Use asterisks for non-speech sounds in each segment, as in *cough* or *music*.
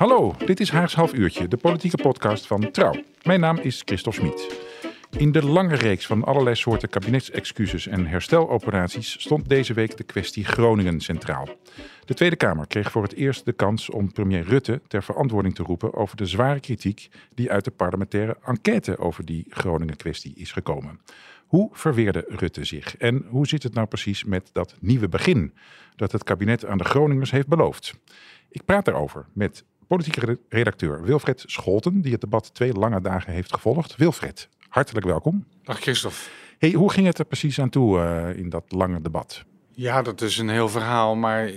Hallo, dit is Haags Half Uurtje, de politieke podcast van Trouw. Mijn naam is Christophe Smit. In de lange reeks van allerlei soorten kabinetsexcuses en hersteloperaties stond deze week de kwestie Groningen centraal. De Tweede Kamer kreeg voor het eerst de kans om premier Rutte ter verantwoording te roepen over de zware kritiek die uit de parlementaire enquête over die Groningen-kwestie is gekomen. Hoe verweerde Rutte zich en hoe zit het nou precies met dat nieuwe begin dat het kabinet aan de Groningers heeft beloofd? Ik praat daarover met politieke redacteur Wilfred Scholten, die het debat twee lange dagen heeft gevolgd. Wilfred, hartelijk welkom. Dag Christophe. Hey, hoe ging het er precies aan toe uh, in dat lange debat? Ja, dat is een heel verhaal. Maar uh,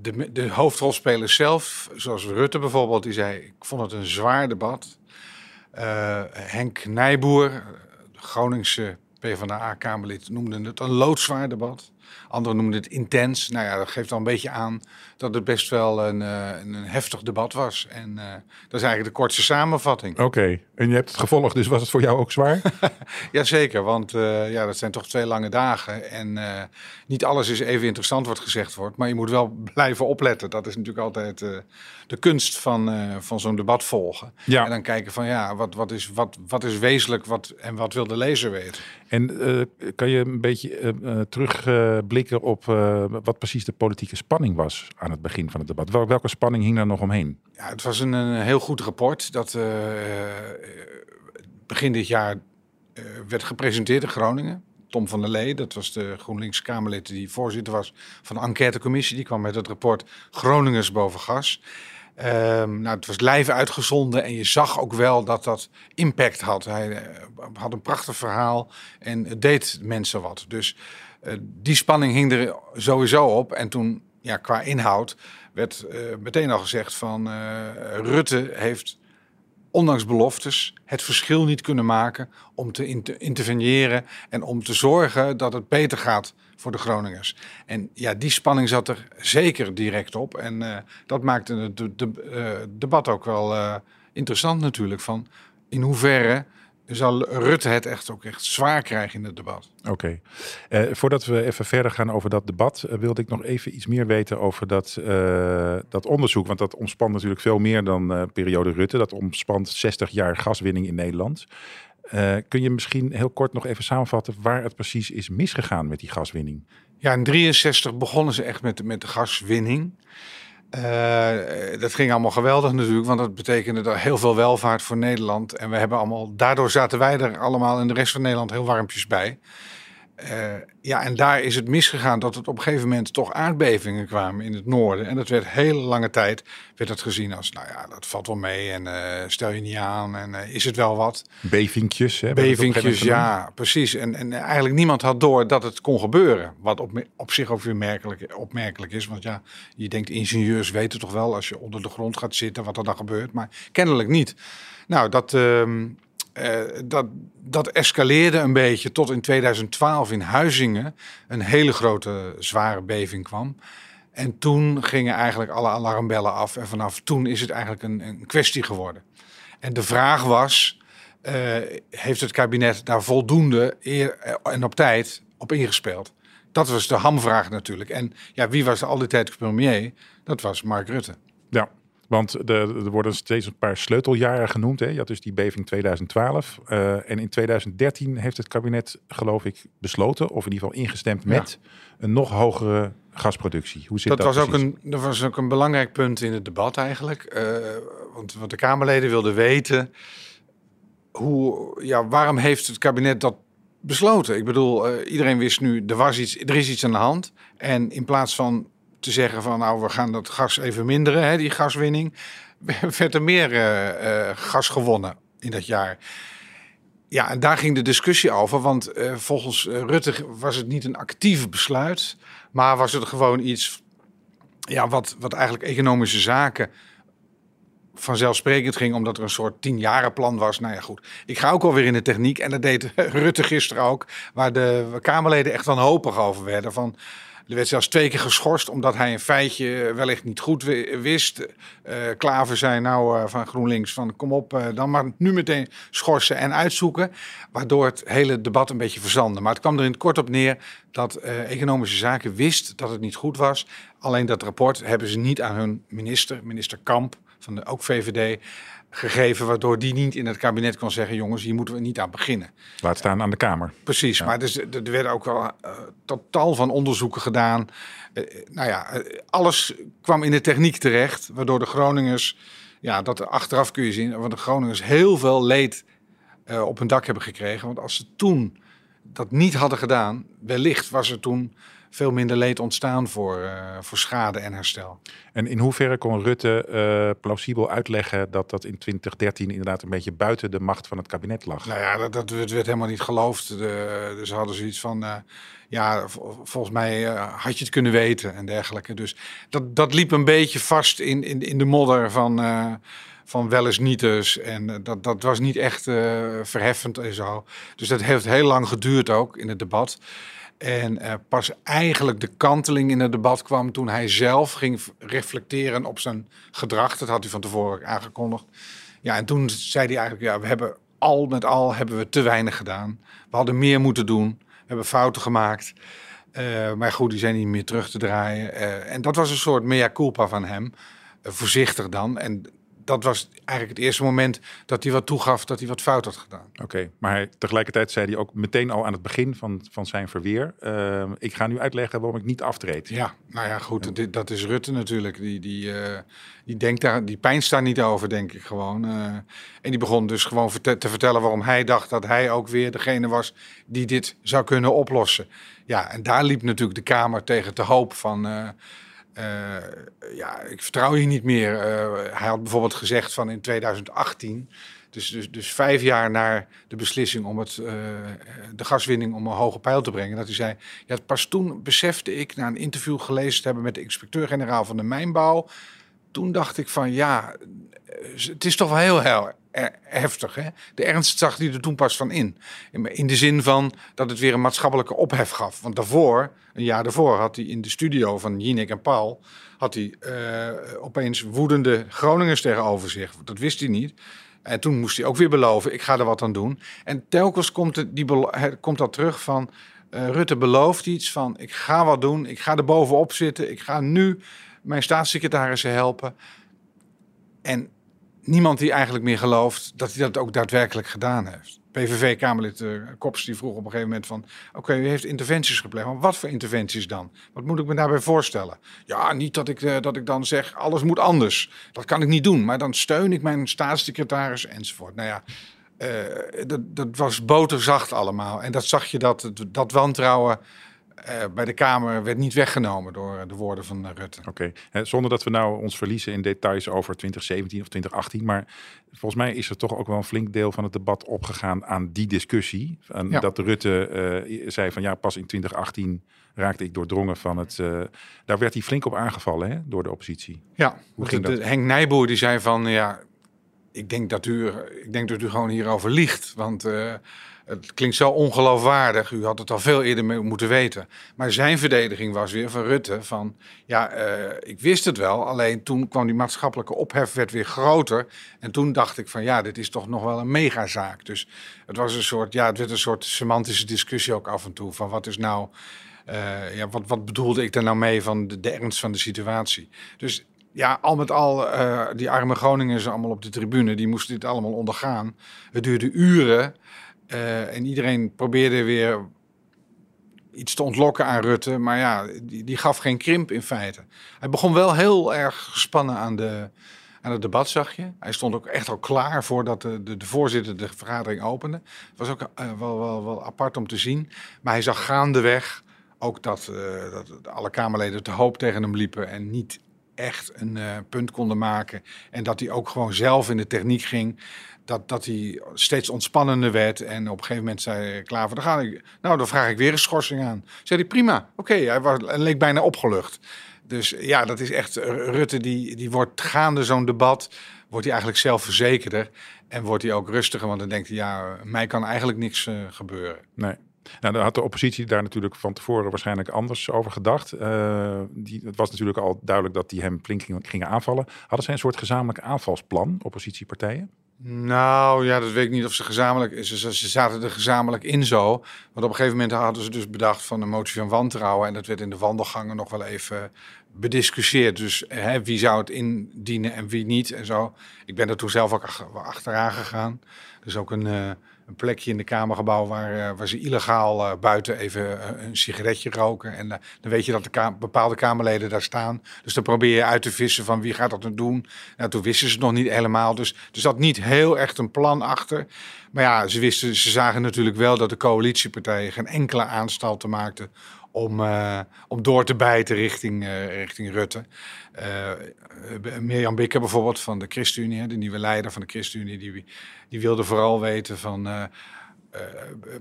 de, de hoofdrolspeler zelf, zoals Rutte bijvoorbeeld, die zei: Ik vond het een zwaar debat. Uh, Henk Nijboer, Groningse PvdA-Kamerlid, noemde het een loodzwaar debat. Anderen noemden het intens. Nou ja, dat geeft al een beetje aan dat het best wel een, uh, een heftig debat was. En uh, dat is eigenlijk de kortste samenvatting. Oké, okay. en je hebt het gevolgd, dus was het voor jou ook zwaar? *laughs* Jazeker, want uh, ja, dat zijn toch twee lange dagen. En niet alles is even interessant wat gezegd wordt. Maar je moet wel *laughs* blijven opletten. Dat is natuurlijk altijd de kunst van, van zo'n debat volgen. Ja. En dan kijken van ja, wat, wat, is, wat, wat is wezenlijk wat, en wat wil de lezer weten. En kan je een beetje terugblikken op wat precies de politieke spanning was aan het begin van het debat. Wel, welke spanning hing daar nog omheen? Ja, het was een, heel goed rapport dat begin dit jaar werd gepresenteerd in Groningen. Tom van der Lee, dat was de GroenLinks Kamerlid die voorzitter was van de enquêtecommissie. Die kwam met het rapport Groningers boven gas. Um, nou, het was live uitgezonden en je zag ook wel dat dat impact had. Hij uh, had een prachtig verhaal en het deed mensen wat. Dus uh, die spanning hing er sowieso op. En toen ja, qua inhoud werd uh, meteen al gezegd van Rutte heeft ondanks beloftes het verschil niet kunnen maken om te inter interveneren en om te zorgen dat het beter gaat voor de Groningers. En ja, die spanning zat er zeker direct op en uh, dat maakte het de, de, debat ook wel interessant natuurlijk van in hoeverre zal Rutte het echt ook echt zwaar krijgen in het debat. Oké. Okay. Uh, voordat we even verder gaan over dat debat, uh, wilde ik nog even iets meer weten over dat, uh, dat onderzoek. Want dat omspant natuurlijk veel meer dan periode Rutte. Dat omspant 60 jaar gaswinning in Nederland. kun je misschien heel kort nog even samenvatten waar het precies is misgegaan met die gaswinning? Ja, in 63 begonnen ze echt met, met de gaswinning. Uh, dat ging allemaal geweldig natuurlijk, want dat betekende heel veel welvaart voor Nederland. En we hebben allemaal, daardoor zaten wij er allemaal in de rest van Nederland heel warmpjes bij. Uh, ja, en daar is het misgegaan dat het op een gegeven moment toch aardbevingen kwamen in het noorden. En dat werd hele lange tijd werd dat gezien als, nou ja, dat valt wel mee en uh, stel je niet aan en uh, is het wel wat. Bevingjes, hè? Bevingjes, ja, precies. En, en eigenlijk niemand had door dat het kon gebeuren. Wat op, op zich ook weer merkelijk, opmerkelijk is, want ja, je denkt ingenieurs weten toch wel als je onder de grond gaat zitten wat er dan gebeurt, maar kennelijk niet. Nou, dat... Uh, dat, dat escaleerde een beetje tot in 2012 in Huizingen een hele grote zware beving kwam. En toen gingen eigenlijk alle alarmbellen af en vanaf toen is het eigenlijk een, een kwestie geworden. En de vraag was, uh, heeft het kabinet daar voldoende eer en op tijd op ingespeeld? Dat was de hamvraag natuurlijk. En ja, wie was al die tijd premier? Dat was Mark Rutte. Ja, want er, er worden steeds een paar sleuteljaren genoemd. Hè. Je had dus die beving 2012. Uh, en in 2013 heeft het kabinet, geloof ik, besloten, of in ieder geval ingestemd met een nog hogere gasproductie. Hoe zit dat? Dat was, ook een, dat was ook een belangrijk punt in het debat eigenlijk. Uh, want wat de Kamerleden wilden weten, hoe, ja, waarom heeft het kabinet dat besloten? Ik bedoel, uh, iedereen wist nu, er, was iets, er is iets aan de hand. En in plaats van te zeggen van nou we gaan dat gas even minderen, hè, die gaswinning, *laughs* werd er meer uh, uh, gas gewonnen in dat jaar. Ja, en daar ging de discussie over, want uh, volgens Rutte was het niet een actief besluit, maar was het gewoon iets ja, wat, wat eigenlijk economische zaken vanzelfsprekend ging, omdat er een soort tienjarenplan was. Nou ja, goed. Ik ga ook alweer in de techniek. En dat deed *laughs* Rutte gisteren ook. Waar de Kamerleden echt wanhopig over werden. Van, er werd zelfs twee keer geschorst omdat hij een feitje wellicht niet goed wist. Uh, Klaver zei nou uh, van GroenLinks van kom op, dan maar nu meteen schorsen en uitzoeken. Waardoor het hele debat een beetje verzandde. Maar het kwam er in het kort op neer dat Economische Zaken wist dat het niet goed was. Alleen dat rapport hebben ze niet aan hun minister, minister Kamp van de ook VVD gegeven, waardoor die niet in het kabinet kon zeggen: jongens, hier moeten we niet aan beginnen. Laat staan aan de Kamer. Precies, maar dus, er werden ook wel uh, totaal van onderzoeken gedaan. Uh, nou ja, uh, alles kwam in de techniek terecht, waardoor de Groningers, ja, dat achteraf kun je zien, want de Groningers heel veel leed op hun dak hebben gekregen. Want als ze toen dat niet hadden gedaan, wellicht was er toen veel minder leed ontstaan voor, uh, voor schade en herstel. En in hoeverre kon Rutte uh, plausibel uitleggen dat dat in 2013 inderdaad een beetje buiten de macht van het kabinet lag? Nou ja, dat, dat werd, helemaal niet geloofd. De, dus hadden zoiets van, uh, ja, volgens mij had je het kunnen weten en dergelijke. Dus dat, dat liep een beetje vast in, in, in de modder van van wel eens niet dus. En dat, dat was niet echt uh, verheffend en zo. Dus dat heeft heel lang geduurd ook in het debat. En uh, pas eigenlijk de kanteling in het debat kwam toen hij zelf ging reflecteren op zijn gedrag. Dat had hij van tevoren aangekondigd. Ja, en toen zei hij eigenlijk, ja, we hebben al met al hebben we te weinig gedaan. We hadden meer moeten doen. We hebben fouten gemaakt. Uh, maar goed, die zijn niet meer terug te draaien. Uh, en dat was een soort mea culpa van hem. voorzichtig dan. En dat was eigenlijk het eerste moment dat hij wat toegaf dat hij wat fout had gedaan. Oké, maar hij, tegelijkertijd zei hij ook meteen al aan het begin van, van zijn verweer: uh, Ik ga nu uitleggen waarom ik niet aftreed. Ja, nou ja, goed, dat is Rutte natuurlijk. Die, die, uh, die denkt daar, die pijn daar niet over, denk ik gewoon. Uh, en die begon dus gewoon te vertellen waarom hij dacht dat hij ook weer degene was die dit zou kunnen oplossen. Ja, en daar liep natuurlijk de Kamer tegen te hoop van. Uh, ja, ik vertrouw je niet meer. Uh, hij had bijvoorbeeld gezegd van in 2018, dus, dus, dus vijf jaar na de beslissing om het, uh, de gaswinning om een hoge pijl te brengen, dat hij zei, ja, pas toen besefte ik, na een interview gelezen te hebben met de inspecteur-generaal van de mijnbouw, toen dacht ik van ja, het is toch wel heel, heel heftig. Hè? De ernst zag hij er toen pas van in. In de zin van dat het weer een maatschappelijke ophef gaf. Want daarvoor, een jaar daarvoor, had hij in de studio van Jinek en Paul... had hij uh, opeens woedende Groningers tegenover zich. Dat wist hij niet. En toen moest hij ook weer beloven, ik ga er wat aan doen. En telkens komt, het, die, komt dat terug van... Uh, Rutte belooft iets van, ik ga wat doen, ik ga er bovenop zitten... ik ga nu mijn staatssecretarissen helpen... En niemand die eigenlijk meer gelooft dat hij dat ook daadwerkelijk gedaan heeft. PVV-Kamerlid uh, Kops die vroeg op een gegeven moment van... oké, u heeft interventies gepleegd, maar wat voor interventies dan? Wat moet ik me daarbij voorstellen? Ja, niet dat ik, uh, dat ik dan zeg, alles moet anders. Dat kan ik niet doen, maar dan steun ik mijn staatssecretaris enzovoort. Nou ja, uh, dat, dat was boterzacht allemaal. En dat zag je dat, dat wantrouwen uh, bij de Kamer werd niet weggenomen door de woorden van uh, Rutte. Oké, okay. zonder dat we nou ons verliezen in details over 2017 of 2018, maar volgens mij is er toch ook wel een flink deel van het debat opgegaan aan die discussie. En ja. Dat Rutte uh, zei van ja, pas in 2018 raakte ik doordrongen van het. daar werd hij flink op aangevallen hè, door de oppositie. Ja, Hoe ging dat? Henk Nijboer die zei van ja, ik denk dat u, ik denk dat u gewoon hierover liegt, want het klinkt zo ongeloofwaardig. U had het al veel eerder moeten weten. Maar zijn verdediging was weer van Rutte van... ja, uh, ik wist het wel. Alleen toen kwam die maatschappelijke ophef werd weer groter. En toen dacht ik van ja, dit is toch nog wel een megazaak. Dus het was een soort... ja, het werd een soort semantische discussie ook af en toe. Van wat is nou... Uh, ja, wat, wat bedoelde ik daar nou mee van de, de ernst van de situatie? Dus ja, al met al, uh, die arme Groningers allemaal op de tribune, die moesten dit allemaal ondergaan. Het duurde uren. Uh, en iedereen probeerde weer iets te ontlokken aan Rutte. Maar ja, die, die, gaf geen krimp in feite. Hij begon wel heel erg gespannen aan, de, aan het debat, zag je. Hij stond ook echt al klaar voordat de, de, de voorzitter de vergadering opende. Het was ook uh, wel, wel, wel apart om te zien. Maar hij zag gaandeweg ook dat, uh, dat alle Kamerleden te hoop tegen hem liepen en niet echt een punt konden maken. En dat hij ook gewoon zelf in de techniek ging dat, dat hij steeds ontspannender werd. En op een gegeven moment zei Klaver, dan ga ik, nou, dan vraag ik weer een schorsing aan. Zei hij, prima, oké, hij, was, leek bijna opgelucht. Dus ja, dat is echt, Rutte die, die wordt gaande zo'n debat, wordt hij eigenlijk zelfverzekerder en wordt hij ook rustiger. Want dan denkt hij, ja, mij kan eigenlijk niks gebeuren. Nee. Nou, dan had de oppositie daar natuurlijk van tevoren waarschijnlijk anders over gedacht. Uh, die, het was natuurlijk al duidelijk dat die hem flink gingen aanvallen. Hadden zij een soort gezamenlijk aanvalsplan, oppositiepartijen? Nou ja, dat weet ik niet of ze gezamenlijk Ze, ze zaten er gezamenlijk in zo. Want op een gegeven moment hadden ze dus bedacht van een motie van wantrouwen. En dat werd in de wandelgangen nog wel even bediscussieerd. Dus hè, wie zou het indienen en wie niet en zo. Ik ben er toen zelf ook achteraan gegaan. Dus ook een, uh, een plekje in de Kamergebouw waar, uh, waar ze illegaal uh, buiten even een sigaretje roken. En dan weet je dat de bepaalde Kamerleden daar staan. Dus dan probeer je uit te vissen van wie gaat dat dan doen. Nou, toen wisten ze het nog niet helemaal. Dus er zat niet heel echt een plan achter. Maar ja, ze, wisten, ze zagen natuurlijk wel dat de coalitiepartijen geen enkele aanstalten maakten om, uh, om door te bijten richting, uh, richting Rutte. Uh, Mirjam Bikker bijvoorbeeld van de ChristenUnie, de nieuwe leider van de ChristenUnie, die, die wilde vooral weten van...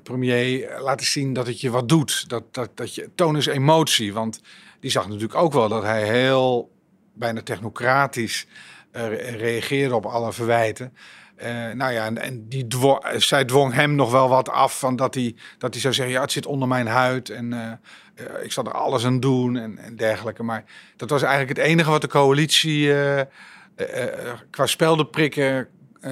premier, laten zien dat het je wat doet. Dat, dat, dat je, toon eens emotie. Want die zag natuurlijk ook wel dat hij heel bijna technocratisch reageerde op alle verwijten. Uh, nou ja, en, die dwong, zij dwong hem nog wel wat af van dat hij, dat hij zou zeggen, ja, het zit onder mijn huid en uh, ik zal er alles aan doen en, en, dergelijke. Maar dat was eigenlijk het enige wat de coalitie qua speldenprikken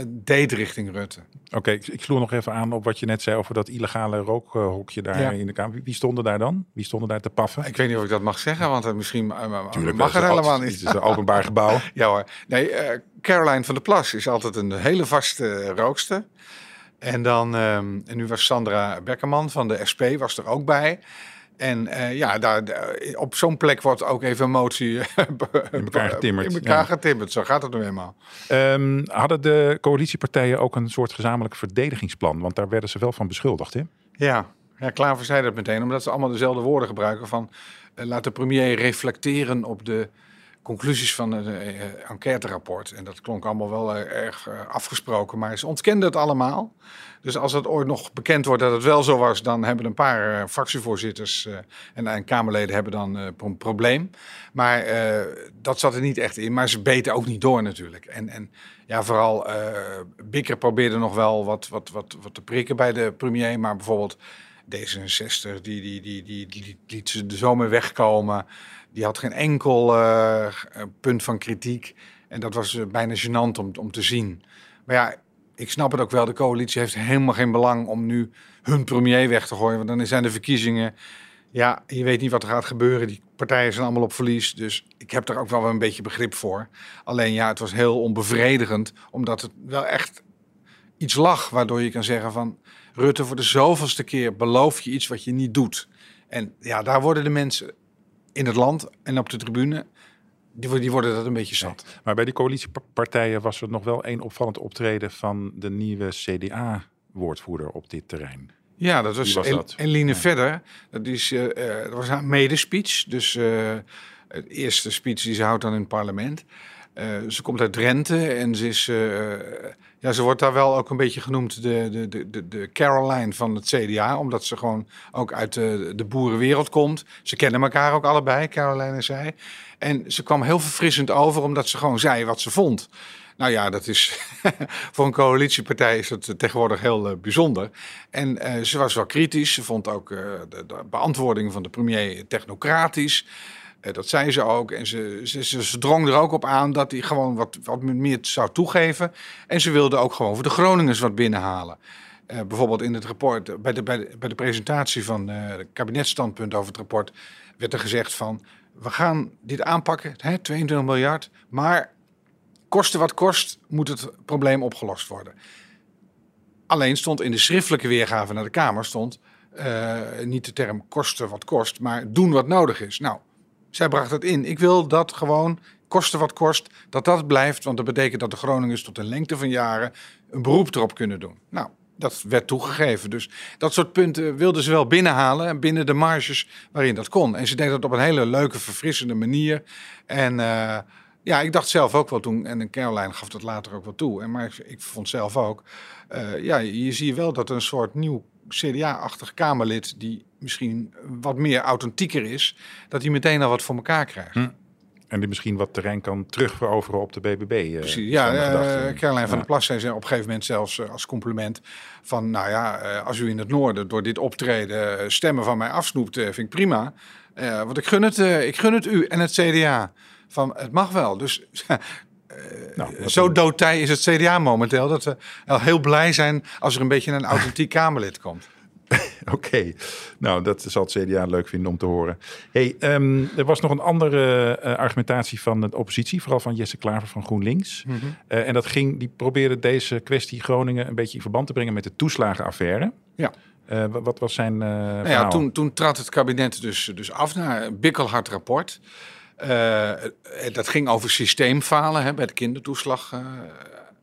deed richting Rutte. Oké, ik, ik sloeg nog even aan op wat je net zei over dat illegale rookhokje daar in de Kamer. Wie stonden daar dan? Wie stonden daar te paffen? Ik weet niet of ik dat mag zeggen, want misschien Tuurlijk, mag er helemaal niet. Het is een openbaar *laughs* gebouw. ja hoor. Nee, Caroline van der Plas is altijd een hele vaste rookster. En dan, um, en nu was Sandra Beckerman van de SP was er ook bij. En uh, ja, daar, op zo'n plek wordt ook even emotie *laughs* in elkaar getimmerd. In elkaar ja. getimmerd, zo gaat het nu eenmaal. Um, hadden de coalitiepartijen ook een soort gezamenlijk verdedigingsplan? Want daar werden ze wel van beschuldigd, hè? Ja, ja Klaver zei dat meteen, omdat ze allemaal dezelfde woorden gebruiken van... Uh, laat de premier reflecteren op de conclusies van het uh, enquêterapport. En dat klonk allemaal wel erg afgesproken, maar ze ontkenden het allemaal. Dus als het ooit nog bekend wordt dat het wel zo was, dan hebben een paar uh, fractievoorzitters uh, en, en, Kamerleden hebben dan uh, een probleem. Maar dat zat er niet echt in. Maar ze beten ook niet door natuurlijk. En, en ja, vooral Bikker probeerde nog wel wat, wat, wat, wat te prikken bij de premier. Maar bijvoorbeeld D66, die, die, die, die, die, liet ze de zomer wegkomen. Die had geen enkel punt van kritiek. En dat was bijna gênant om, om te zien. Maar ja, ik snap het ook wel. De coalitie heeft helemaal geen belang om nu hun premier weg te gooien. Want dan zijn de verkiezingen. Ja, je weet niet wat er gaat gebeuren. Die partijen zijn allemaal op verlies. Dus ik heb er ook wel een beetje begrip voor. Alleen ja, het was heel onbevredigend. Omdat het wel echt iets lag waardoor je kan zeggen van... Rutte, voor de zoveelste keer beloof je iets wat je niet doet. En ja, daar worden de mensen in het land en op de tribune die, die worden dat een beetje zat. Maar bij die coalitiepartijen was er nog wel één opvallend optreden van de nieuwe CDA-woordvoerder op dit terrein. Ja, dat was, was dat? Eline Verder. Dat, is, uh, dat was haar medespeech. Dus uh, het eerste speech die ze houdt dan in het parlement. Uh, ze komt uit Drenthe en ze is ja, ze wordt daar wel ook een beetje genoemd de, de, de, de Caroline van het CDA. Omdat ze gewoon ook uit de, de boerenwereld komt. Ze kennen elkaar ook allebei, Caroline en zij. En ze kwam heel verfrissend over omdat ze gewoon zei wat ze vond. Nou ja, dat is *laughs* voor een coalitiepartij is het tegenwoordig heel uh, bijzonder. En ze was wel kritisch. Ze vond ook de, beantwoording van de premier technocratisch. Eh, dat zei ze ook. En ze, ze, ze, drong er ook op aan dat hij gewoon wat, wat meer zou toegeven. En ze wilde ook gewoon voor de Groningers wat binnenhalen. Uh, bijvoorbeeld in het rapport, bij de, bij de, bij de presentatie van het kabinetstandpunt over het rapport, werd er gezegd van, we gaan dit aanpakken, hè, 22 miljard, maar koste wat kost, moet het probleem opgelost worden. Alleen stond in de schriftelijke weergave naar de Kamer, stond niet de term kosten wat kost, maar doen wat nodig is. Nou, zij bracht het in. Ik wil dat gewoon, koste wat kost, dat dat blijft. Want dat betekent dat de Groningers tot een lengte van jaren een beroep erop kunnen doen. Nou, dat werd toegegeven. Dus dat soort punten wilden ze wel binnenhalen. Binnen de marges waarin dat kon. En ze deed dat op een hele leuke, verfrissende manier. En uh, ja, ik dacht zelf ook wel toen. En Caroline gaf dat later ook wel toe. En, maar ik, vond zelf ook. Uh, ja, je ziet wel dat een soort nieuw CDA-achtig Kamerlid die misschien wat meer authentieker is, dat hij meteen al wat voor elkaar krijgt. Hm. En die misschien wat terrein kan terugveroveren op de BBB. Uh, Precies, ja. Uh, Caroline van der Plas zei op een gegeven moment zelfs als compliment van... nou ja, als u in het noorden door dit optreden stemmen van mij afsnoept, vind ik prima. want ik gun, het, ik gun het u en het CDA. Van, het mag wel. Dus *laughs* nou, zo doodtij is het CDA momenteel dat we al heel blij zijn als er een beetje een authentiek *laughs* Kamerlid komt. Oké, nou dat zal het CDA leuk vinden om te horen. Hey, um, er was nog een andere uh, argumentatie van de oppositie, vooral van Jesse Klaver van GroenLinks. Mm -hmm. uh, en dat ging, die probeerde deze kwestie Groningen een beetje in verband te brengen met de toeslagenaffaire. Ja. Uh, wat was zijn. Nou ja, toen, toen trad het kabinet dus, dus af naar een bikkelhard rapport. Dat ging over systeemfalen hè, bij de kindertoeslag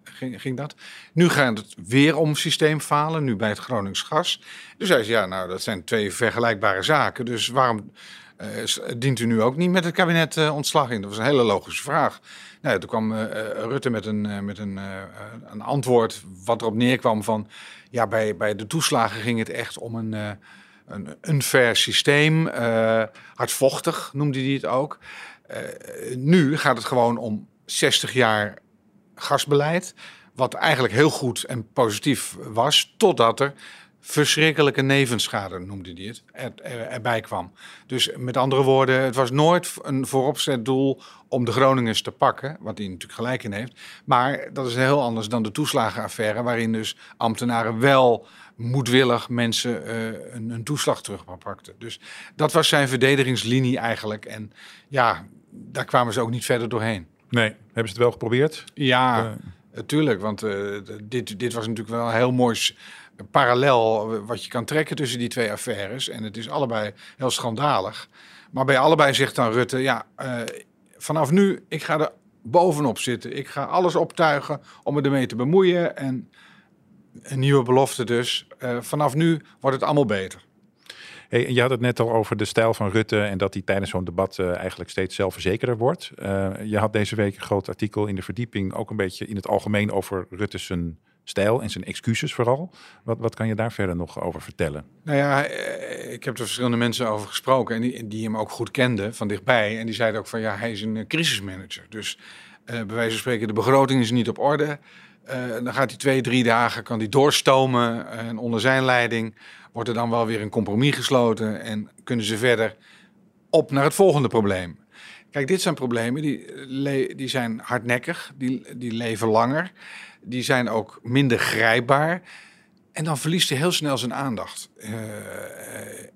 ging, ging dat. Nu gaat het weer om systeemfalen, nu bij het Gronings Gas. Dus hij zei, ja, nou, dat zijn twee vergelijkbare zaken. Dus waarom uh, dient u nu ook niet met het kabinet ontslag in? Dat was een hele logische vraag. Nou, toen kwam Rutte met, een, met een, een antwoord wat erop neerkwam van... ja, bij, bij de toeslagen ging het echt om een, een unfair systeem. hardvochtig noemde hij het ook. nu gaat het gewoon om 60 jaar gasbeleid. Wat eigenlijk heel goed en positief was, totdat er verschrikkelijke nevenschade, noemde hij het, er, erbij kwam. Dus met andere woorden, het was nooit een vooropzet doel om de Groningers te pakken, wat hij natuurlijk gelijk in heeft. Maar dat is heel anders dan de toeslagenaffaire, waarin dus ambtenaren wel moedwillig mensen uh, een, een, toeslag terugpakten. Dus dat was zijn verdedigingslinie eigenlijk. En ja, daar kwamen ze ook niet verder doorheen. Nee, hebben ze het wel geprobeerd? Ja, natuurlijk. Want uh, dit, dit was natuurlijk wel een heel mooi parallel wat je kan trekken tussen die twee affaires. En het is allebei heel schandalig. Maar bij allebei zegt dan Rutte, ja, vanaf nu, ik ga er bovenop zitten. Ik ga alles optuigen om me ermee te bemoeien. En een nieuwe belofte dus. Uh, vanaf nu wordt het allemaal beter. Hey, je had het net al over de stijl van Rutte en dat hij tijdens zo'n debat uh, eigenlijk steeds zelfverzekerder wordt. Uh, je had deze week een groot artikel in de verdieping ook een beetje in het algemeen over Rutte's zijn stijl en zijn excuses vooral. Wat, wat kan je daar verder nog over vertellen? Nou ja, eh, ik heb er verschillende mensen over gesproken en die, die hem ook goed kenden van dichtbij. En die zeiden ook van ja, hij is een crisismanager. Dus uh, bij wijze van spreken, de begroting is niet op orde. Uh, dan gaat hij twee, drie dagen, kan hij doorstomen en onder zijn leiding wordt er dan wel weer een compromis gesloten en kunnen ze verder op naar het volgende probleem. Kijk, dit zijn problemen die, die zijn hardnekkig, die, die leven langer, die zijn ook minder grijpbaar. En dan verliest hij heel snel zijn aandacht. Uh,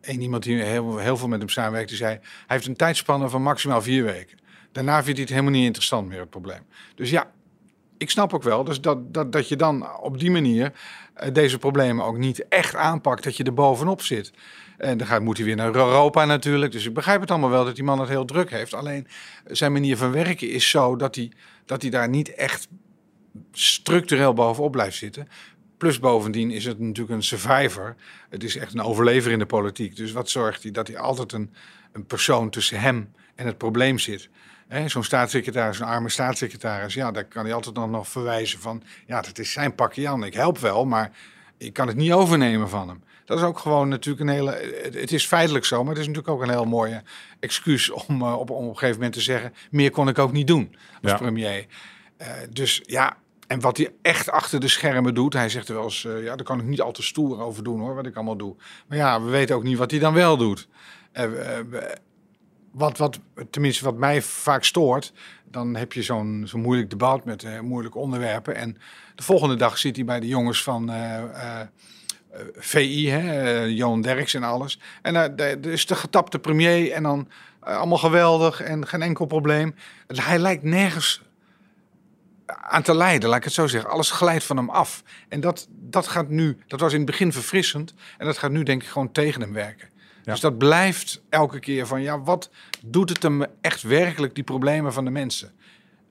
een iemand die heel, heel veel met hem samenwerkt, die zei... hij heeft een tijdspanne van maximaal vier weken. Daarna vindt hij het helemaal niet interessant meer, het probleem. Dus ja, ik snap ook wel dus dat, dat, dat je dan op die manier uh, deze problemen ook niet echt aanpakt, dat je er bovenop zit. En dan gaat, moet hij weer naar Europa natuurlijk. Dus ik begrijp het allemaal wel dat die man het heel druk heeft. Alleen zijn manier van werken is zo dat hij, dat hij daar niet echt structureel bovenop blijft zitten. Plus bovendien is het natuurlijk een survivor. Het is echt een overlever in de politiek. Dus wat zorgt hij? Dat hij altijd een, een persoon tussen hem en het probleem zit. Zo'n staatssecretaris, een arme staatssecretaris, ja, daar kan hij altijd dan nog verwijzen van, ja, dat is zijn pakje Jan. Ik help wel, maar ik kan het niet overnemen van hem. Dat is ook gewoon natuurlijk een hele. Het is feitelijk zo, maar het is natuurlijk ook een heel mooie excuus om uh, op, op een gegeven moment te zeggen: meer kon ik ook niet doen als premier. Uh, dus ja, en wat hij echt achter de schermen doet, hij zegt er wel eens: uh, ja, daar kan ik niet al te stoer over doen hoor, wat ik allemaal doe. Maar ja, we weten ook niet wat hij dan wel doet wat, wat, tenminste wat mij vaak stoort, dan heb je zo'n zo'n moeilijk debat met uh, moeilijke onderwerpen. En de volgende dag zit hij bij de jongens van uh, uh, VI, hè, Johan Derks en alles. En er is de getapte premier en dan allemaal geweldig en geen enkel probleem. Hij lijkt nergens aan te lijden, laat ik het zo zeggen. Alles glijdt van hem af. En dat, dat gaat nu, dat was in het begin verfrissend. En dat gaat nu denk ik gewoon tegen hem werken. Dus dat blijft elke keer van, ja, wat doet het hem echt werkelijk, die problemen van de mensen?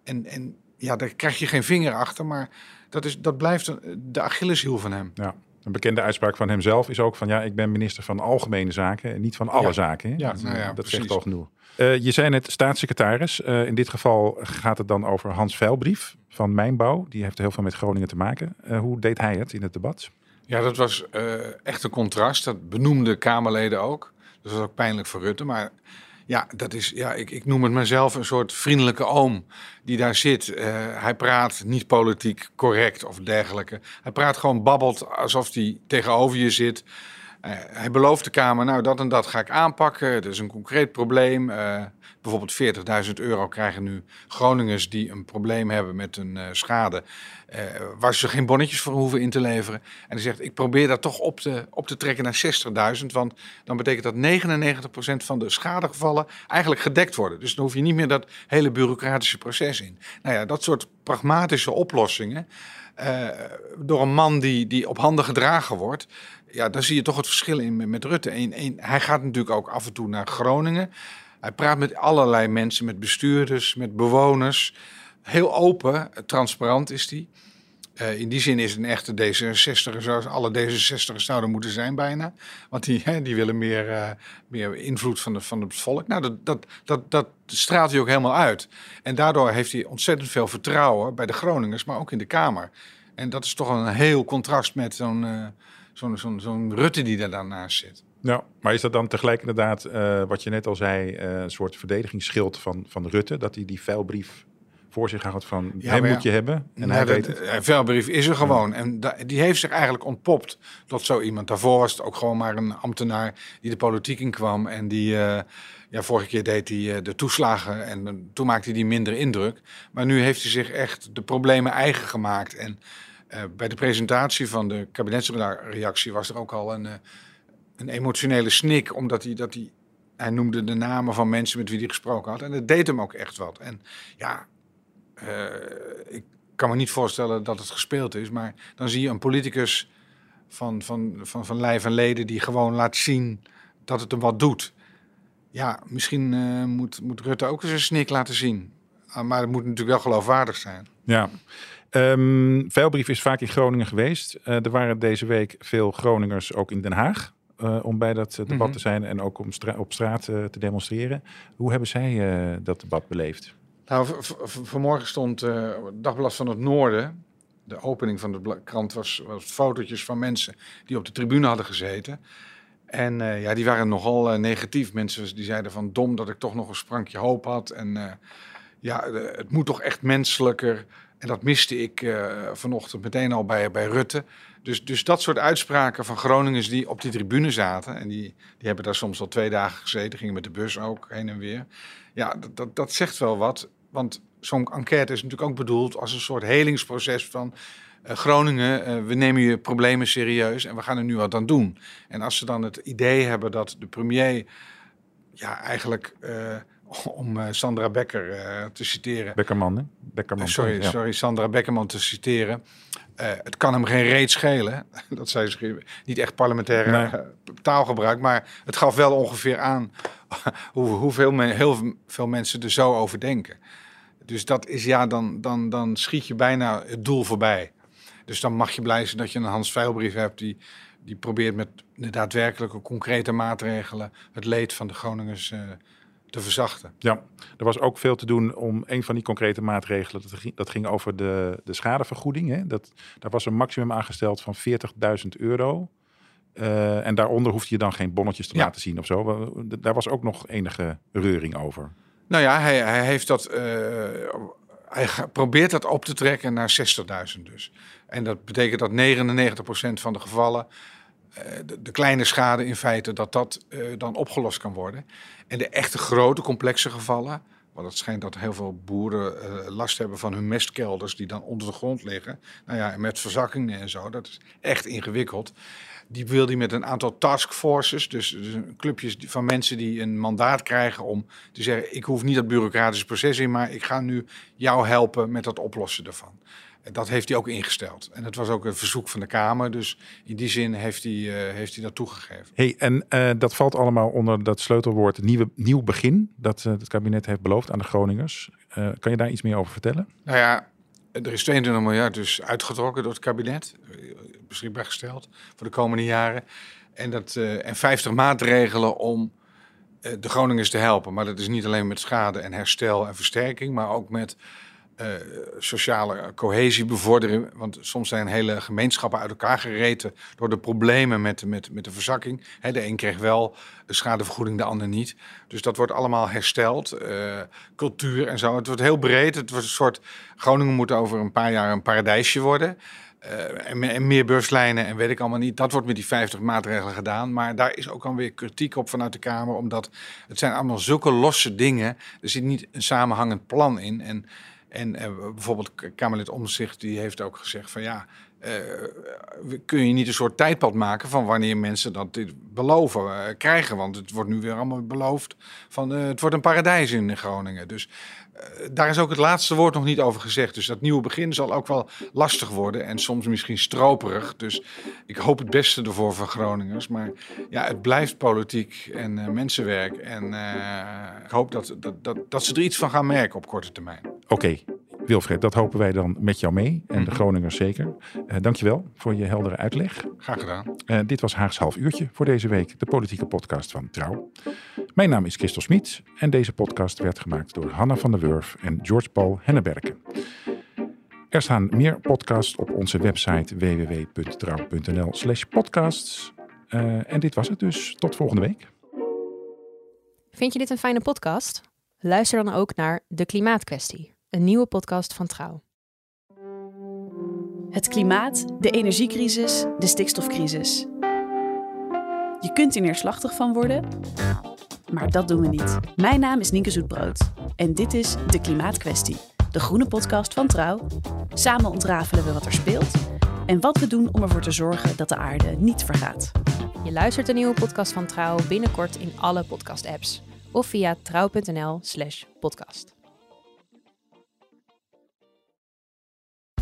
En, en ja, daar krijg je geen vinger achter, maar dat, is, dat blijft de Achilleshiel van hem. Ja. Een bekende uitspraak van hemzelf is ook van, ja, ik ben minister van algemene zaken en niet van alle zaken. Hè? Ja, nou ja, dat zegt al genoeg. Uh, je zei net staatssecretaris. Uh, in dit geval gaat het dan over Hans Veilbrief van Mijnbouw. Die heeft heel veel met Groningen te maken. Uh, hoe deed hij het in het debat? Ja, dat was uh, echt een contrast. Dat benoemde Kamerleden ook. Dat was ook pijnlijk voor Rutte. Maar Ja, dat is, ja ik, ik noem het mezelf een soort vriendelijke oom die daar zit. Uh, hij praat niet politiek correct of dergelijke. Hij praat gewoon babbelt alsof hij tegenover je zit. Uh, hij belooft de Kamer, nou dat en dat ga ik aanpakken. Het is een concreet probleem. Uh, bijvoorbeeld 40.000 euro krijgen nu Groningers die een probleem hebben met een uh, schade. Uh, waar ze geen bonnetjes voor hoeven in te leveren. En hij zegt, ik probeer dat toch op te, op te trekken naar 60.000. Want dan betekent dat 99% van de schadegevallen eigenlijk gedekt worden. Dus dan hoef je niet meer dat hele bureaucratische proces in. Nou ja, dat soort pragmatische oplossingen. Uh, door een man die, die op handen gedragen wordt. Ja, dan zie je toch het verschil in met, Rutte. Hij gaat natuurlijk ook af en toe naar Groningen. Hij praat met allerlei mensen, met bestuurders, met bewoners. Heel open, transparant is hij. Uh, in die zin is een echte D66er zoals alle D66'ers zouden moeten zijn bijna. Want die, hè, die willen meer, uh, meer invloed van, de, van het volk. Nou, dat, dat, dat, dat straalt hij ook helemaal uit. En daardoor heeft hij ontzettend veel vertrouwen bij de Groningers, maar ook in de Kamer. En dat is toch een heel contrast met zo'n uh, zo'n zo'n zo'n Rutte die daar daarnaast zit. Ja, maar is dat dan tegelijk inderdaad, uh, wat je net al zei, uh, een soort verdedigingsschild van, van Rutte? Dat hij die vuilbrief voor zich had van, ja, hem moet je hebben en hij weet het. De vuilbrief is er gewoon. Ja. En da, die heeft zich eigenlijk ontpopt tot zo iemand. Daarvoor was het ook gewoon maar een ambtenaar die de politiek in kwam. En die, uh, ja, vorige keer deed hij de toeslagen en toen maakte hij die minder indruk. Maar nu heeft hij zich echt de problemen eigen gemaakt. En bij de presentatie van de kabinetsreactie was er ook al een een emotionele snik, omdat hij, dat hij, hij noemde de namen van mensen met wie hij gesproken had. En dat deed hem ook echt wat. En ja, uh, ik kan me niet voorstellen dat het gespeeld is, maar dan zie je een politicus van, van, van, van lijf en leden die gewoon laat zien dat het hem wat doet. Ja, misschien uh, moet, moet Rutte ook eens een snik laten zien. Uh, maar het moet natuurlijk wel geloofwaardig zijn. Ja. Um, Veilbrief is vaak in Groningen geweest. Uh, er waren deze week veel Groningers ook in Den Haag. Uh, om bij dat debat mm -hmm. te zijn en ook om stra op straat uh, te demonstreren. Hoe hebben zij uh, dat debat beleefd? Nou, vanmorgen stond Dagblad van het Noorden. De opening van de krant was, was fotootjes van mensen die op de tribune hadden gezeten. En ja, die waren nogal negatief. Mensen die zeiden van dom dat ik toch nog een sprankje hoop had. En ja, het moet toch echt menselijker. En dat miste ik vanochtend meteen al bij, bij Rutte. Dus, dus dat soort uitspraken van Groningers die op die tribune zaten. En die, die hebben daar soms al twee dagen gezeten, gingen met de bus ook heen en weer. Ja, dat, dat, dat zegt wel wat. Want zo'n enquête is natuurlijk ook bedoeld als een soort helingsproces van. Uh, Groningen, uh, we nemen je problemen serieus en we gaan er nu wat aan doen. En als ze dan het idee hebben dat de premier ja, eigenlijk uh, om Sandra Becker te citeren. Beckerman, hè? Beckerman. sorry, ja. sorry, Sandra Beckerman te citeren. Uh, het kan hem geen reet schelen. *laughs* Dat zij niet echt parlementaire nee. taalgebruik. Maar het gaf wel ongeveer aan *laughs* hoe, hoeveel men, heel veel mensen er zo over denken. Dus dat is ja, dan, dan, dan schiet je bijna het doel voorbij. Dus dan mag je blij zijn dat je een Hans Veilbrief hebt die, die probeert met de daadwerkelijke concrete maatregelen het leed van de Groningers uh, te verzachten. Ja, er was ook veel te doen om een van die concrete maatregelen. Dat ging, dat ging over de, de schadevergoeding. Hè? Dat, daar was een maximum aangesteld van 40.000 euro. Uh, en daaronder hoefde je dan geen bonnetjes te ja. laten zien of zo. Daar was ook nog enige reuring over. Nou ja, hij, hij heeft dat. Uh, hij probeert dat op te trekken naar 60.000 dus. En dat betekent dat 99% van de gevallen de, de, kleine schade in feite, dat dat uh, dan opgelost kan worden. En de echte grote complexe gevallen, want het schijnt dat heel veel boeren uh, last hebben van hun mestkelders die dan onder de grond liggen. Nou ja, met verzakkingen en zo, dat is echt ingewikkeld. Die wil hij met een aantal taskforces, dus, dus clubjes van mensen die een mandaat krijgen om te zeggen: ik hoef niet dat bureaucratische proces in, maar ik ga nu jou helpen met het oplossen daarvan. Dat heeft hij ook ingesteld. En dat was ook een verzoek van de Kamer. Dus in die zin heeft hij, uh, heeft hij dat toegegeven. Hey, en uh, dat valt allemaal onder dat sleutelwoord nieuwe, nieuw begin. Dat uh, het kabinet heeft beloofd aan de Groningers. kan je daar iets meer over vertellen? Nou ja, er is 22 miljard dus uitgetrokken door het kabinet. Beschikbaar gesteld voor de komende jaren. En, dat, en 50 maatregelen om de Groningers te helpen. Maar dat is niet alleen met schade en herstel en versterking. Maar ook met uh, sociale cohesie bevorderen. Want soms zijn hele gemeenschappen uit elkaar gereten door de problemen met, met, met de verzakking. de een kreeg wel de schadevergoeding, de ander niet. Dus dat wordt allemaal hersteld. Uh, cultuur en zo. Het wordt heel breed. Het wordt een soort. Groningen moet over een paar jaar een paradijsje worden. Uh, en, en, meer beurslijnen en weet ik allemaal niet. Dat wordt met die 50 maatregelen gedaan. Maar daar is ook alweer kritiek op vanuit de Kamer. Omdat het zijn allemaal zulke losse dingen. Er zit niet een samenhangend plan in. En en uh, bijvoorbeeld Kamerlid Omzicht die heeft ook gezegd van ja, uh, kun je niet een soort tijdpad maken van wanneer mensen dat dit beloven uh, krijgen? Want het wordt nu weer allemaal beloofd van het wordt een paradijs in Groningen. Dus daar is ook het laatste woord nog niet over gezegd. Dus dat nieuwe begin zal ook wel lastig worden en soms misschien stroperig. Dus ik hoop het beste ervoor voor Groningers. Maar ja, het blijft politiek en mensenwerk. En ik hoop dat, dat, dat, dat ze er iets van gaan merken op korte termijn. Oké, Wilfred, dat hopen wij dan met jou mee. En de mhm. Groningers zeker. Uh, dankjewel voor je heldere uitleg. Graag gedaan. Uh, dit was Haags half uurtje voor deze week. De politieke podcast van Trouw. Mijn naam is Christel Smit. En deze podcast werd gemaakt door Hanna van der Wurf en George Paul Henneberken. Er staan meer podcasts op onze website www.trouw.nl slash podcasts. Uh, en dit was het dus. Tot volgende week. Vind je dit een fijne podcast? Luister dan ook naar De Klimaatkwestie een nieuwe podcast van Trouw. Het klimaat, de energiecrisis, de stikstofcrisis. Je kunt er neerslachtig van worden, maar dat doen we niet. Mijn naam is Nienke Zoetbrood en dit is De Klimaatkwestie, de groene podcast van Trouw. Samen ontrafelen we wat er speelt en wat we doen om ervoor te zorgen dat de aarde niet vergaat. Je luistert de nieuwe podcast van Trouw binnenkort in alle podcast-apps of via trouw.nl/podcast.